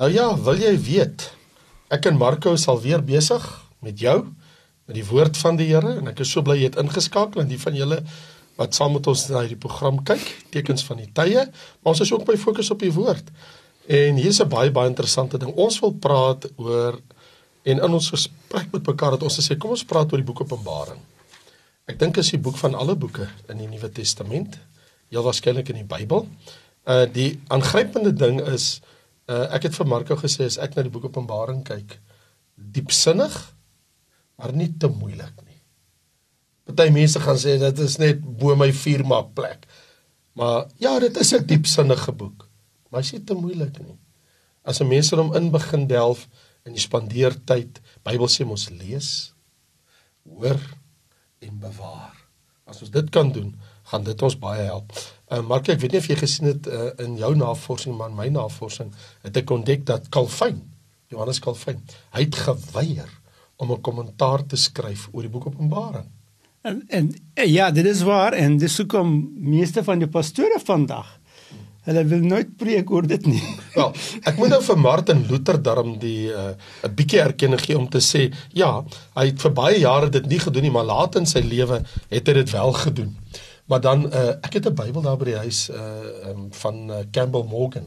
Nou ja, wil jy weet? Ek en Marco sal weer besig met jou met die woord van die Here en ek is so bly jy het ingeskakel en die van julle wat saam met ons na hierdie program kyk, tekens van die tye, maar ons is ook by fokus op die woord. En hier is 'n baie baie interessante ding. Ons wil praat oor en in ons gesprek met mekaar het ons gesê kom ons praat oor die boek Openbaring. Ek dink is die boek van alle boeke in die Nuwe Testament, heel waarskynlik in die Bybel. Uh die aangrypende ding is Uh ek het vir Marco gesê as ek na die boek Openbaring kyk, diepsinnig, maar nie te moeilik nie. Party mense gaan sê dit is net bo my maak plek. Maar ja, dit is 'n diepsinnige boek, maar is nie te moeilik nie. As 'n mens hom in begin delf en jy spandeer tyd, Bybel sê ons lees, hoor en bewaar. As ons dit kan doen, gaan dit ons baie help. Uh, Mark, ek weet nie of jy gesien het uh, in jou navorsing, maar in my navorsing, het ek ontdek dat Calvin, Johannes Calvin, hy het geweier om 'n kommentaar te skryf oor die boek Openbaring. En, en ja, dit is waar en dis hoekom meeste van die pastore vandag Hulle wil nooit preek oor dit nie. Wel, ek moet nou vir Martin Luther daarom die 'n uh, bietjie erkenning gee om te sê, ja, hy het vir baie jare dit nie gedoen nie, maar laat in sy lewe het hy dit wel gedoen. Maar dan uh, ek het 'n Bybel daar by die huis uh um, van uh, Campbell Morgan.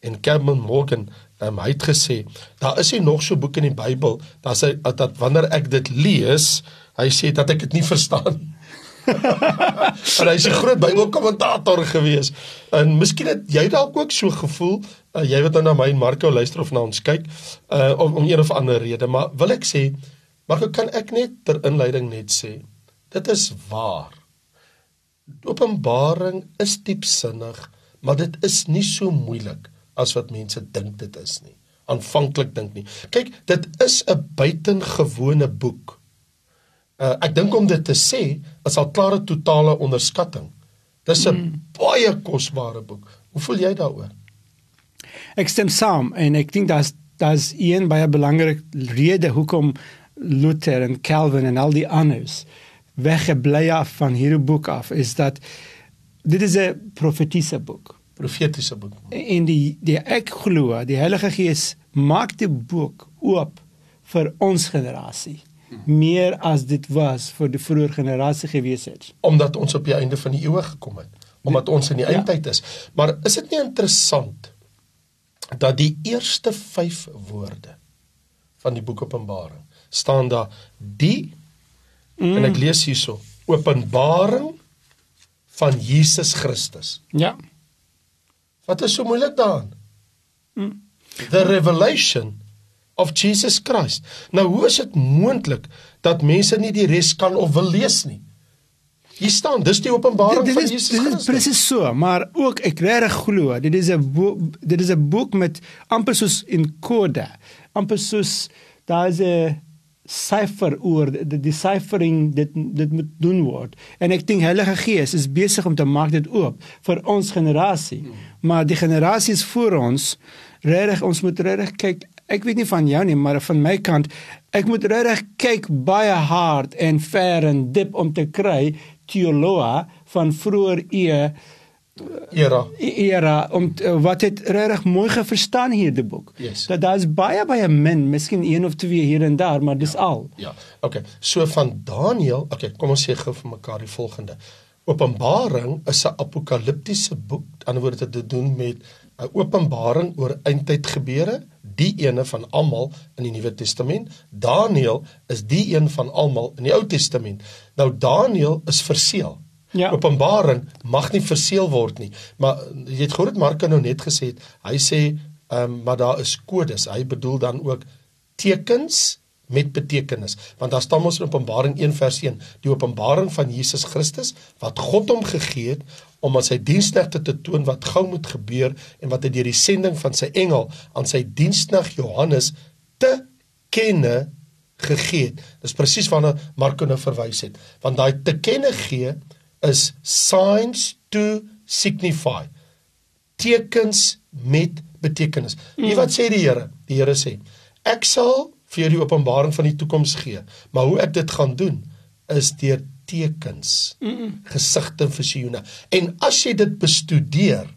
En Campbell Morgan, um, hy het gesê, daar is nie nog so boek in die Bybel dat hy dat wanneer ek dit lees, hy sê dat ek dit nie verstaan. en hy is 'n groot Bybelkommentator gewees. En miskien het jy dalk ook so gevoel, uh, jy wat nou na my en Marco luister of na ons kyk, uh om, om een of ander rede, maar wil ek sê, Marco, kan ek net ter inleiding net sê, dit is waar. Openbaring is diepsinnig, maar dit is nie so moeilik as wat mense dink dit is nie. Aanvanklik dink nie. Kyk, dit is 'n buitengewone boek. Uh, ek dink om dit te sê, is al klare totale onderskatting. Dis 'n mm. baie kosbare boek. Hoe voel jy daaroor? Ek stem saam en ek dink dat dat een baie belangrike rede hoekom Luther en Calvin en al die anders weggebly af van hierdie boek af is dat dit is 'n profetiese boek. Profetiese boek. En die die ek glo, die Heilige Gees maak die boek oop vir ons generasie meer as dit was vir die vroeë generasie gewees het. Omdat ons op die einde van die eeue gekom het, omdat ons in die ja. eindtyd is. Maar is dit nie interessant dat die eerste 5 woorde van die boek Openbaring staan daar die Mm. En ek lees hierso: Openbaring van Jesus Christus. Ja. Wat is so moeilik daarin? Mm. The revelation of Jesus Christ. Nou hoe is dit moontlik dat mense nie die res kan of wil lees nie? Hier staan, dis die openbaring dit, dit is, van Jesus Christus. Dit is presies so, maar ook ek regtig glo, dit is 'n dit is 'n boek met amper soos in kode, amper soos daar's 'n syfer oor die deciphering dit dit moet doen word. En ek dink Heilige Gees is besig om te maak dit oop vir ons generasie maar die generasies voor ons. Regtig ons moet regtig kyk ek weet nie van jou nie maar van my kant ek moet regtig kyk baie hard en ver en diep om te kry teoloë van vroeër eeu era era om wat het regtig mooi geverstaan hierdie boek. Yes. Dat daar's baie baie min, miskien een of twee hier en daar, maar dis ja, al. Ja. Okay. So van Daniël, okay, kom ons sê gou vir mekaar die volgende. Openbaring is 'n apokaliptiese boek. Aan die ander woorde het dit doen met 'n openbaring oor eindtyd gebeure, die ene van almal in die Nuwe Testament. Daniël is die een van almal in die Ou Testament. Nou Daniël is verseël. Ja. Openbaring mag nie verseël word nie. Maar jy het gehoor dit Markus nou net gesê het. Hy sê ehm um, maar daar is kodes. Hy bedoel dan ook tekens met betekenis. Want daar staan ons in Openbaring 1 vers 1, die openbaring van Jesus Christus wat God hom gegee het om aan sy diensknegte te toon wat gou moet gebeur en wat hy deur die sending van sy engel aan sy dienskneg Johannes te kenne gegee het. Dis presies waarna Markus nou verwys het. Want daai te kenne gee is signs to signify tekens met betekenis. Mm. wat sê die Here? Die Here sê: Ek sal vir jou die openbaring van die toekoms gee, maar hoe ek dit gaan doen is deur tekens, mm. gesigte en visioene. En as jy dit bestudeer,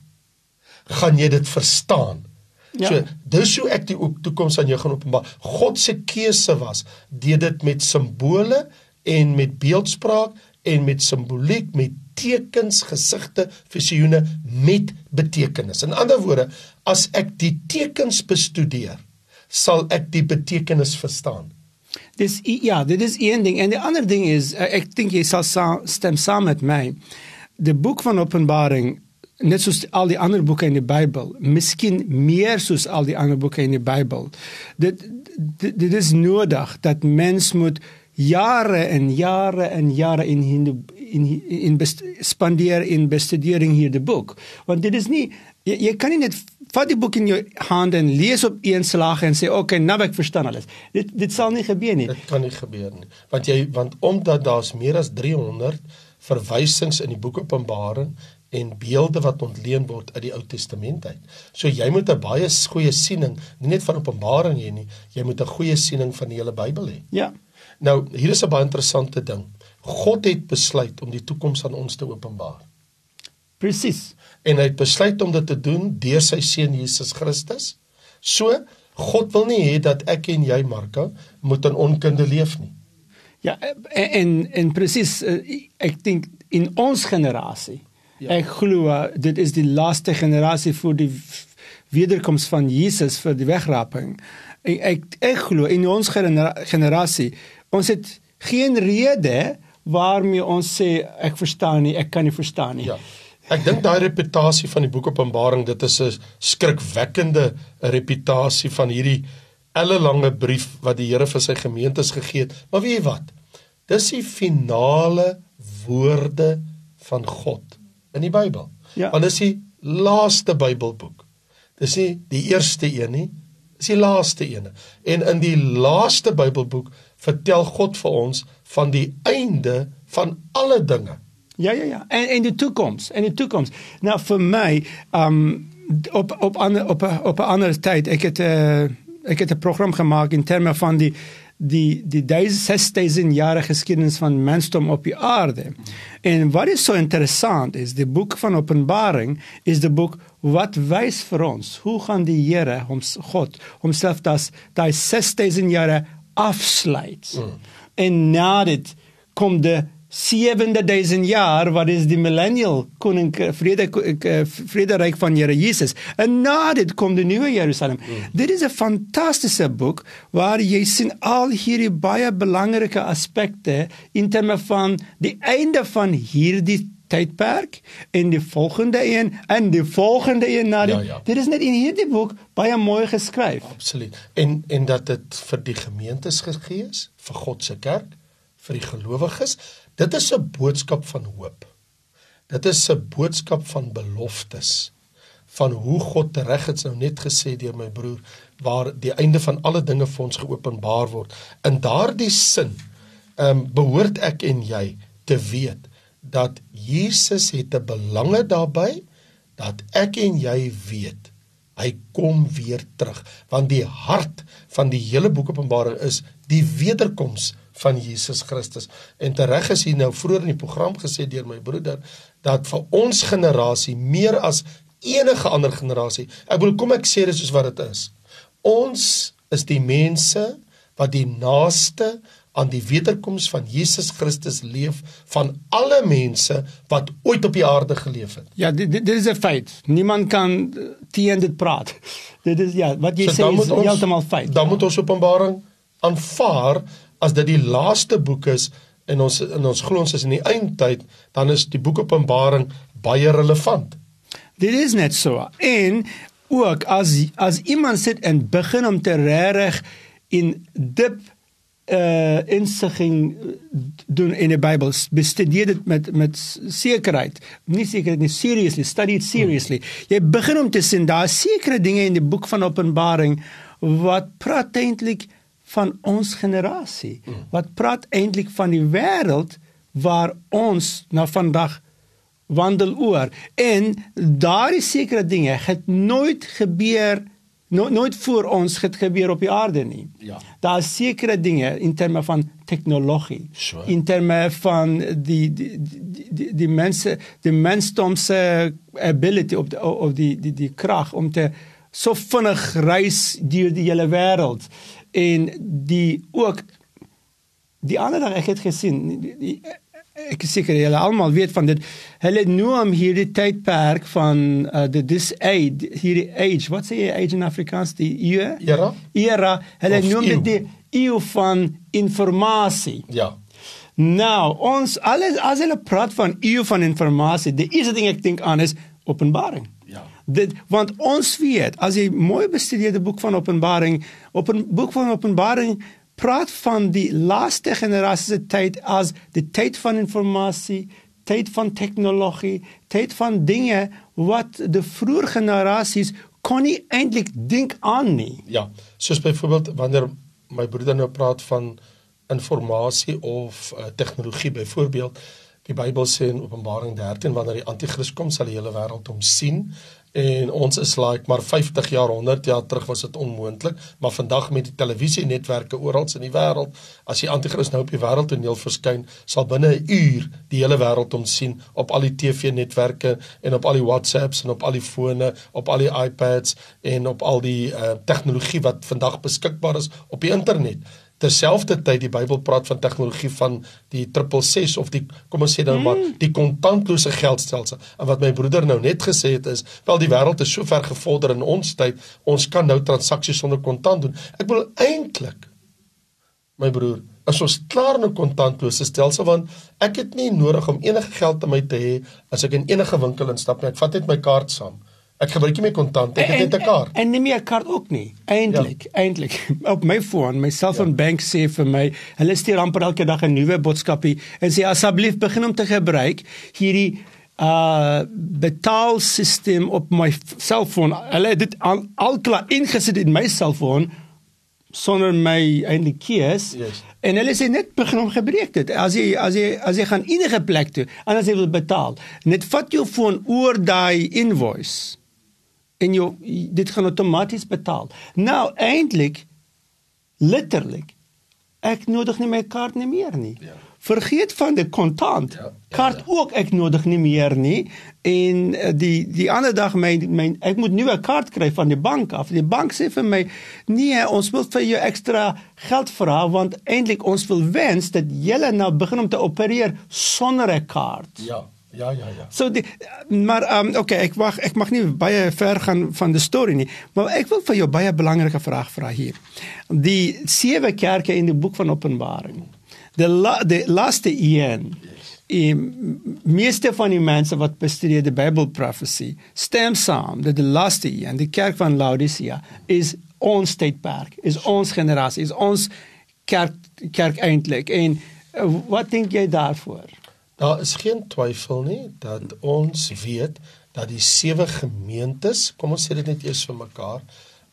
gaan jy dit verstaan. Ja. So dis hoe ek die toekoms aan jou gaan openbaar. God se keuse was deur dit met simbole en met beeldspraak en met simboliek met tekens, gesigte, visioene met betekenis. In ander woorde, as ek die tekens bestudeer, sal ek die betekenis verstaan. Dis ja, dit is een ding en die ander ding is uh, ek dink jy sal sa stem saam met my. Die boek van Openbaring net soos al die ander boeke in die Bybel, miskien meer soos al die ander boeke in die Bybel. Dit dit, dit is nodig dat mens moet jare en jare en jare in in in, in best, spandeer in bestudering hier die boek. Want dit is nie jy, jy kan nie net vat die boek in jou hand en lees op een slag en sê okay, nou ek verstaan alles. Dit dit sal nie gebeur nie. Dit kan nie gebeur nie. Want jy want omdat daar's meer as 300 verwysings in die boek Openbaring en beelde wat ontleen word uit die Ou Testament uit. So jy moet 'n baie goeie siening, nie net van Openbaring hê nie, jy moet 'n goeie siening van die hele Bybel hê. Ja. Nou, hier is 'n baie interessante ding. God het besluit om die toekoms aan ons te openbaar. Presies en hy het besluit om dit te doen deur sy seun Jesus Christus. So God wil nie hê dat ek en jy Marko moet in onkunde leef nie. Ja, en en presies eh, ek dink in ons generasie. Ja. Ek glo dit is die laaste generasie vir die wederkoms van Jesus vir die wegraping. Ek ek, ek glo in ons generasie ons het geen rede waarmee ons sê ek verstaan nie, ek kan nie verstaan nie. Ja. Ek dink daai reputasie van die boek Openbaring, dit is 'n skrikwekkende reputasie van hierdie ellelange brief wat die Here vir sy gemeentes gegee het. Maar weet jy wat? Dis die finale woorde van God in die Bybel. Ja. Want dis die laaste Bybelboek. Dis nie die eerste een nie, dis die laaste een. En in die laaste Bybelboek vertel God vir ons van die einde van alle dinge. Ja ja ja. En en die toekoms, en die toekoms. Nou vir my, um op op ander op op 'n ander tyd, ek het 'n uh, eh, ek het 'n program gemaak in terme van die die die 6000 jare geskiedenis van mensdom op die aarde. En wat is so interessant is die boek van Openbaring is die boek wat wys vir ons hoe gaan die Here hom God homself das daai 6000 jare afsluit. Mm. En na dit kom die 7000 jaar wat is die millennial koning vrede vrederyk van Here Jesus en na dit kom die nuwe Jerusalem mm. dit is 'n fantastiese boek waar jy sien al hierdie baie belangrike aspekte in terme van die einde van hierdie tydperk en die volgende een en die volgende een na dit ja, ja. dit is net in hierdie boek baie mooi geskryf absoluut en en dat dit vir die gemeentes gegee is vir God se kerk vir die gelowiges Dit is 'n boodskap van hoop. Dit is 'n boodskap van beloftes van hoe God reg het nou net gesê deur my broer waar die einde van alle dinge vir ons geopenbaar word. In daardie sin, ehm um, behoort ek en jy te weet dat Jesus het 'n belange daarbey dat ek en jy weet hy kom weer terug want die hart van die hele boek Openbaring is die wederkoms van Jesus Christus. En tereg is hier nou vroeër in die program gesê deur my broeder dat vir ons generasie meer as enige ander generasie. Ek bedoel kom ek sê dit soos wat dit is. Ons is die mense wat die naaste aan die wederkoms van Jesus Christus leef van alle mense wat ooit op die aarde geleef het. Ja, dit dit is 'n feit. Niemand kan teen dit praat. Dit is ja, wat jy so, sê is heeltemal feit. Dan ja. moet ons Openbaring aanvaar as dit die laaste boek is en ons in ons glo ons is in die eindtyd, dan is die boek Openbaring baie relevant. Dit is net so. En ook as as iemand sit en begin om te reg in diep uh insigging doen in die Bybel bestudeer dit met met sekerheid nie sekerheid nie seriously study it seriously jy begin om te sien daar sekere dinge in die boek van Openbaring wat praat eintlik van ons generasie mm. wat praat eintlik van die wêreld waar ons na vandag wandel oor en daardie sekere dinge het nooit gebeur no, nooit voor ons het gebeur op die aarde nie. Ja. Daar is sekere dinge in terme van tegnologie. Sure. In terme van die die die die, die mense die mensdomse ability of die die die die krag om te so vinnig reis deur die hele wêreld en die ook die ander dag ek het gesien die, die, ek is seker julle almal weet van dit hulle noem hierdie tydperk van uh, the this age hierdie age wat sê jy age in Afrikaans die eeu Era? era hulle Of noem dit die eeu van informasie Ja. nou ons alles as hulle praat van eeu van informasie die eerste ding ek dink aan is openbaring. Dit want ons weet as jy mooi bestudeer die boek van Openbaring, op 'n boek van Openbaring praat van die laaste generasie se tyd as die tyd van informasie, tyd van tegnologie, tyd van dinge wat die vroeë generasies kon nie eintlik dink aan nie. Ja, soos byvoorbeeld wanneer my broeder nou praat van informasie of uh, tegnologie byvoorbeeld die Bybel sê in Openbaring 13 wanneer die anti-kris kom sal die hele wêreld hom sien. En ons is like maar 50 jaar 100 jaar terug was dit onmoontlik maar vandag met die televisienetwerke oral in die wêreld as die anti-kris nou op die wêreldtoneel verskyn sal binne 'n uur die hele wêreld hom sien op al die TV-netwerke en op al die WhatsApps en op al die fone op al die iPads en op al die uh, tegnologie wat vandag beskikbaar is op die internet terselfdertyd die Bybel praat van tegnologie van die 666 of die kom ons sê dan maar die kontantlose geldstelsel. En wat my broeder nou net gesê het is, wel die wêreld is so ver gevorder in ons tyd, ons kan nou transaksies sonder kontant doen. Ek bedoel eintlik my broer, as ons klaar in 'n kontantlose stelsel want ek het nie nodig om enige geld in my te hê as ek in enige winkel instap nie. Ek vat net my kaart saam. Ek gebruik nie my kontant, ek het net 'n kaart. En, en neem jy 'n kaart ook nie. Eintlik, ja. eintlik. Op my foon, my selfoonbank ja. sê vir my, hulle stuur amper elke dag 'n nuwe boodskapie en sê asseblief begin om te gebruik hierdie uh betaalstelsel op my selfoon. Hulle het dit al, al klaar ingesit in my selfoon sonder my eintlik keus. Yes. En hulle sê net begin om gebruik dit. As jy as jy as jy gaan enige plek toe en as jy wil betaal, net vat jou foon oor daai invoice en jy dit gaan outomaties betaal. Nou eintlik letterlik ek nodig nie my kaart nie meer nie. Ja. Vergeet van die kontant. Ja, ja, Kaart ook ek nodig nie meer nie. En uh, die die ander dag my my ek moet nuwe kaart kry van die bank af. Die bank sê vir my nee, ons wil vir jou ekstra geld vra want eintlik ons wil wens dat jy nou begin om te opereer sonder 'n kaart. Ja, ja, ja, ja. So die maar ehm um, okay, ek mag ek mag nie baie ver gaan van die storie nie, maar ek wil vir jou baie belangrike vraag vra hier. Die sewe kerke in die boek van Openbaring. Die la, die laaste een. Die meeste van die mense wat bestudeer die Bible prophecy stem saam dat die laaste een, die kerk van Laodicea is ons tydperk, is ons generasie, is ons kerk kerk eintlik. En uh, wat dink jy daarvoor? Daar is geen twyfel nie dat ons weet dat die sewe gemeentes, kom ons sê dit net eers vir mekaar,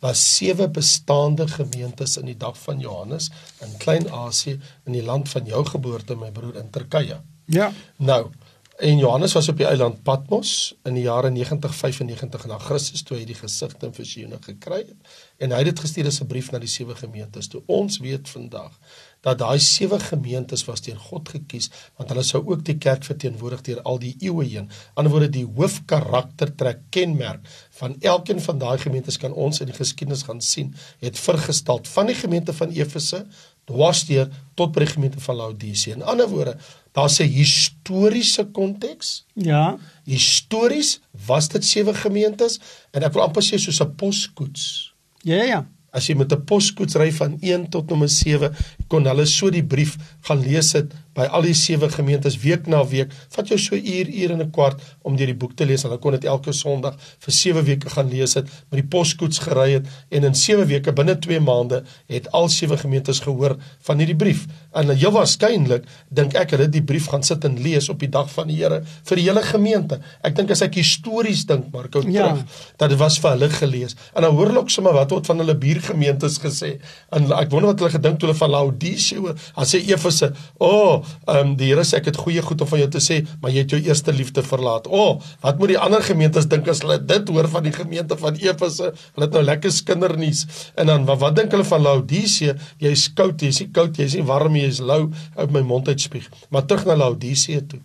was sewe bestaande gemeentes in die dag van Johannes in Klein-Asië in die land van jou geboorte my broer in Turkye. Ja. Nou, en Johannes was op die eiland Patmos in die jare 90-95 na Christus toe hy die gesigte en visioene gekry het en hy het dit gestuur as 'n brief na die sewe gemeentes. Toe ons weet vandag dat daai sewe gemeentes was deur God gekies want hulle sou ook die kerk verteenwoordig deur al die eeue heen. Anderswoorde die hoofkaraktertrek kenmerk van elkeen van daai gemeentes kan ons in die geskiedenis gaan sien het vergestel van die gemeente van Efese dwarsdeur tot by die gemeente van Laodicea. In ander woorde, daar's 'n historiese konteks. Ja. Histories was dit sewe gemeentes en ek wil amper sê soos 'n poskoets. Ja, ja. As jy met 'n poskoets ry van 1 tot nommer 7, kon hulle so die brief gaan lees het by al die sewe gemeentes week na week. Vat jou so uur, uur en 'n kwart om deur die boek te lees. Hulle kon dit elke Sondag vir 7 weke gaan lees het, met die poskoets gery het en in 7 weke binne 2 maande het al sewe gemeentes gehoor van hierdie brief. En heel waarskynlik dink ek hulle het die brief gaan sit en lees op die dag van die Here vir die hele gemeente. Ek dink as ek histories dink, Marco, Ja. terug, dat dit was vir hulle gelees. En dan hoor hulle ook sommer wat word van hulle buurgemeentes gesê. En ek wonder wat hulle gedink toe hulle van Laodicea hoor. Dan sê Efese, "O, oh, um, die Here sê ek het goeie goed om van jou te sê, maar jy het jou eerste liefde verlaat." O, oh, wat moet die ander gemeentes dink as hulle dit hoor van die gemeente van Efese? Hulle het nou lekker kindernuus. En dan wat, wat dink hulle van Laodicea? Jy's koud, jy's nie koud, jy's nie warm, jy's lou uit my mond uitspieg. Maar terug na Laodicea toe.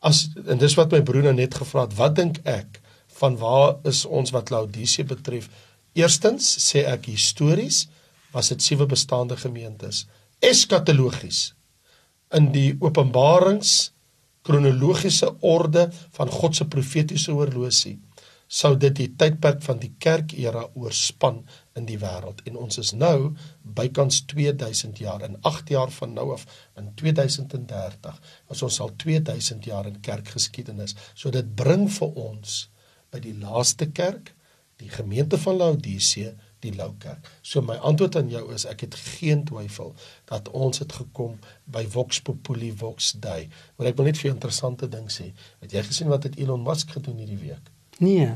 As en dis wat my broer nou net gevra het, wat dink ek van waar is ons wat Laodicea betref? Eerstens sê ek histories was dit sewe bestaande gemeentes. Eskatologies in die Openbarings kronologiese orde van God se profetiese horlosie sou dit die tydperk van die kerkera oorspan in die wêreld. En ons is nou bykans 2000 jaar in 8 jaar van nou af in 2030 as ons al 2000 jaar in kerkgeskiedenis. So dit bring vir ons by die laaste kerk die gemeente van Laodicea die lou kerk. So my antwoord aan jou is ek het geen twyfel dat ons het gekom by Vox Populi Vox Dei. Maar ek wil net vir 'n interessante ding sê. Het jy gesien wat het Elon Musk gedoen hierdie week? Nee.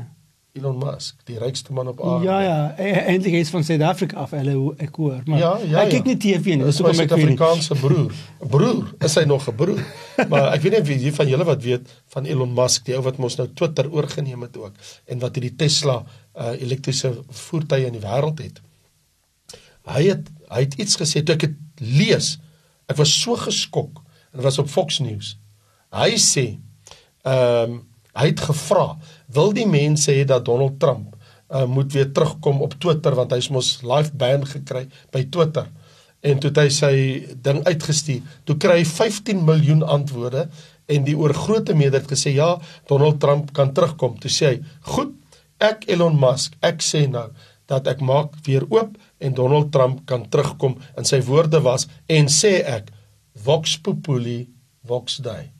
Elon Musk, die rykste man op aarde. Ja ja, e- eintlik is van Suid-Afrika af, hulle ek hoor, maar ja, ja, ek kyk ja. nie TV nie, dis hoekom ek nie. Afrikaanse broer. Broer, is hy nog 'n broer? Maar ek weet nie wie van julle wat weet van Elon Musk, die ou wat mos nou Twitter oorgeneem het ook en wat hierdie Tesla uh, elektriese voertuie in die wêreld het. Hy het hy het iets gesê toe ek dit lees. Ek was so geskok en dit was op Fox News. Hy sê ehm um, hy het gevra, wil die mense hê dat Donald Trump uh, moet weer terugkom op Twitter want hy's mos live ban gekry by Twitter. En toe hy sy ding uitgestuur. Toe kry hy 15 miljoen antwoorde en die oorgrootste meerderheid gesê ja, Donald Trump kan terugkom. Toe sê hy, "Goed, ek Elon Musk, ek sê nou dat ek maak weer oop en Donald Trump kan terugkom." En sy woorde was en sê ek, "Vox populi, vox dei."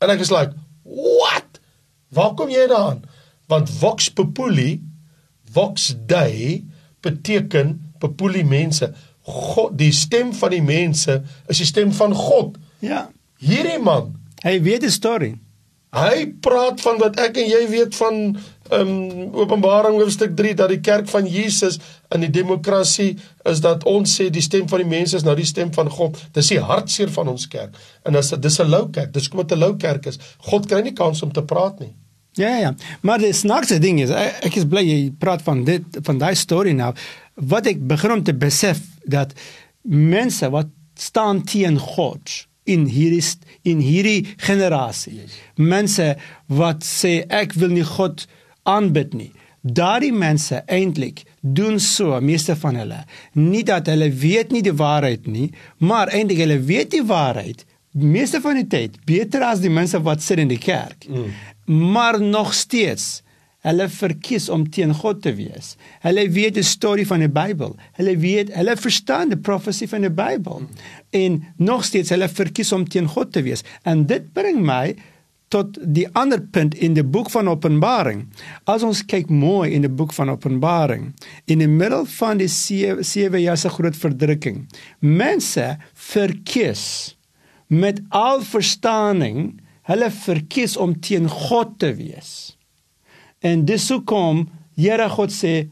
En ek is like, "What? Waar kom jy daaraan?" Want vox populi, vox dei beteken populi mense. God, die stem van die mense is die stem van God. Ja. Hierdie man, Hy weet die storie. Hy praat van wat ek en jy weet van um Openbaring hoofstuk 3 dat die kerk van Jesus in die demokrasie is dat ons sê die stem van die mense is nou die stem van God. Dis die hartseer van ons kerk. En as dit dis 'n lou kerk, dis kom dit 'n lou kerk is. God kry nie kans om te praat nie. Ja ja, maar die snaakse ding is ek is bly jy praat van dit van daai storie nou. Wat ek begin om te besef dat mense wat staan teen God in hierdie in hierdie generasie. Mense wat sê ek wil nie God aanbid nie. Daardie mense eintlik doen so meeste van hulle. Nie dat hulle weet nie die waarheid nie, maar eintlik hulle weet die waarheid meeste van die tyd beter as die mense wat sit in die kerk. Mm. Maar nog steeds hulle verkies om teen God te wees. Hulle weet die storie van die Bybel. Hulle weet, hulle verstaan die profesie van die Bybel. En nog steeds hulle verkies om teen God te wees. En dit bring my tot die ander punt in die boek van Openbaring. As ons kyk mooi in die boek van Openbaring, in die middel van die sewe, sewe jaar se groot verdrukking, mense verkies met al verstaaning, hulle verkies om teen God te wees. En dis hoekom Here God sê,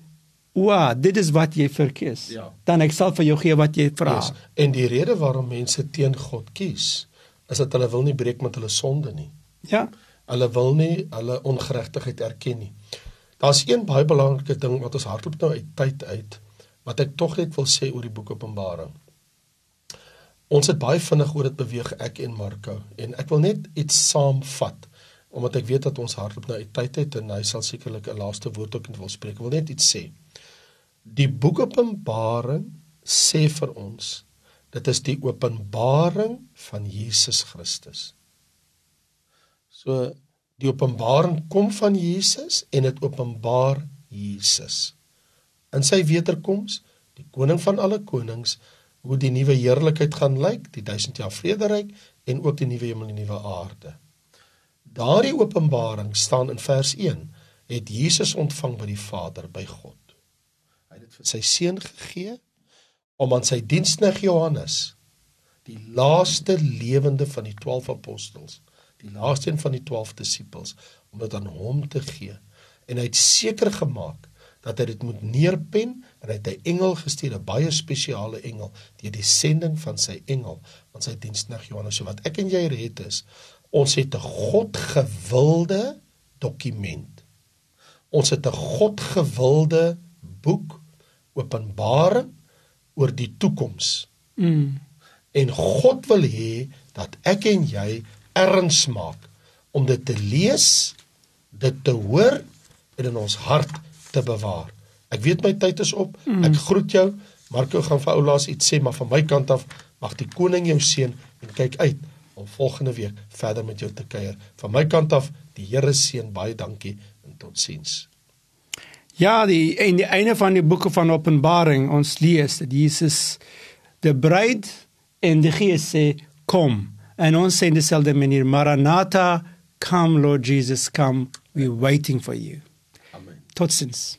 "Wa, dit is wat jy verkies." Ja. Dan ek sal vir jou gee wat jy vra. Yes. En die rede waarom mense teen God kies, is dat hulle wil nie breek met hulle sonde nie. Ja. Hulle wil nie hulle ongeregtigheid erken nie. Daar's een baie belangrike ding wat ons hardloop nou uit tyd uit wat ek tog net wil sê oor die boek Openbaring. Ons het baie vinnig oor dit beweeg ek en Marco en ek wil net iets saamvat omdat ek weet dat ons hardloop nou uit tyd uit en hy sal sekerlik 'n laaste woord ook wil spreek. Ek wil net iets sê. Die boek Openbaring sê vir ons dit is die openbaring van Jesus Christus. So die openbaring kom van Jesus en dit openbaar Jesus. In sy wederkoms, die koning van alle konings, hoe die nuwe heerlikheid gaan lyk, die 1000 jaar vrederyk en ook die nuwe hemel en die nuwe aarde. Daardie openbaring staan in vers 1 het Jesus ontvang by die Vader by God. Hy het dit vir sy seun gegee om aan sy diensknegt Johannes die laaste lewende van die 12 apostels, die laaste een van die 12 disippels om dit aan hom te gee. En hy het seker gemaak dat hy dit moet neerpen en hy het 'n engel gestuur, 'n baie spesiale engel, deur die sending van sy engel aan sy diensknegt Johannes. So wat ek en jy het is ons het 'n God gewilde dokument. Ons het 'n God gewilde boek Openbaring oor die toekoms. Mm. En God wil hê dat ek en jy erns maak om dit te lees, dit te hoor en in ons hart te bewaar. Ek weet my tyd is op. Ek groet jou. Marco gaan vir oulaas iets sê, maar van my kant af mag die koning jou seën en kyk uit om volgende week verder met jou te kuier. Van my kant af, die Here seën baie dankie en totsiens. Ja, die in die einde van die boeke van Openbaring ons lees dat Jesus die bruid en die gees sê kom. En ons sê in dieselfde manier Maranatha, come Lord Jesus, come. We're waiting for you. Amen. Totsiens.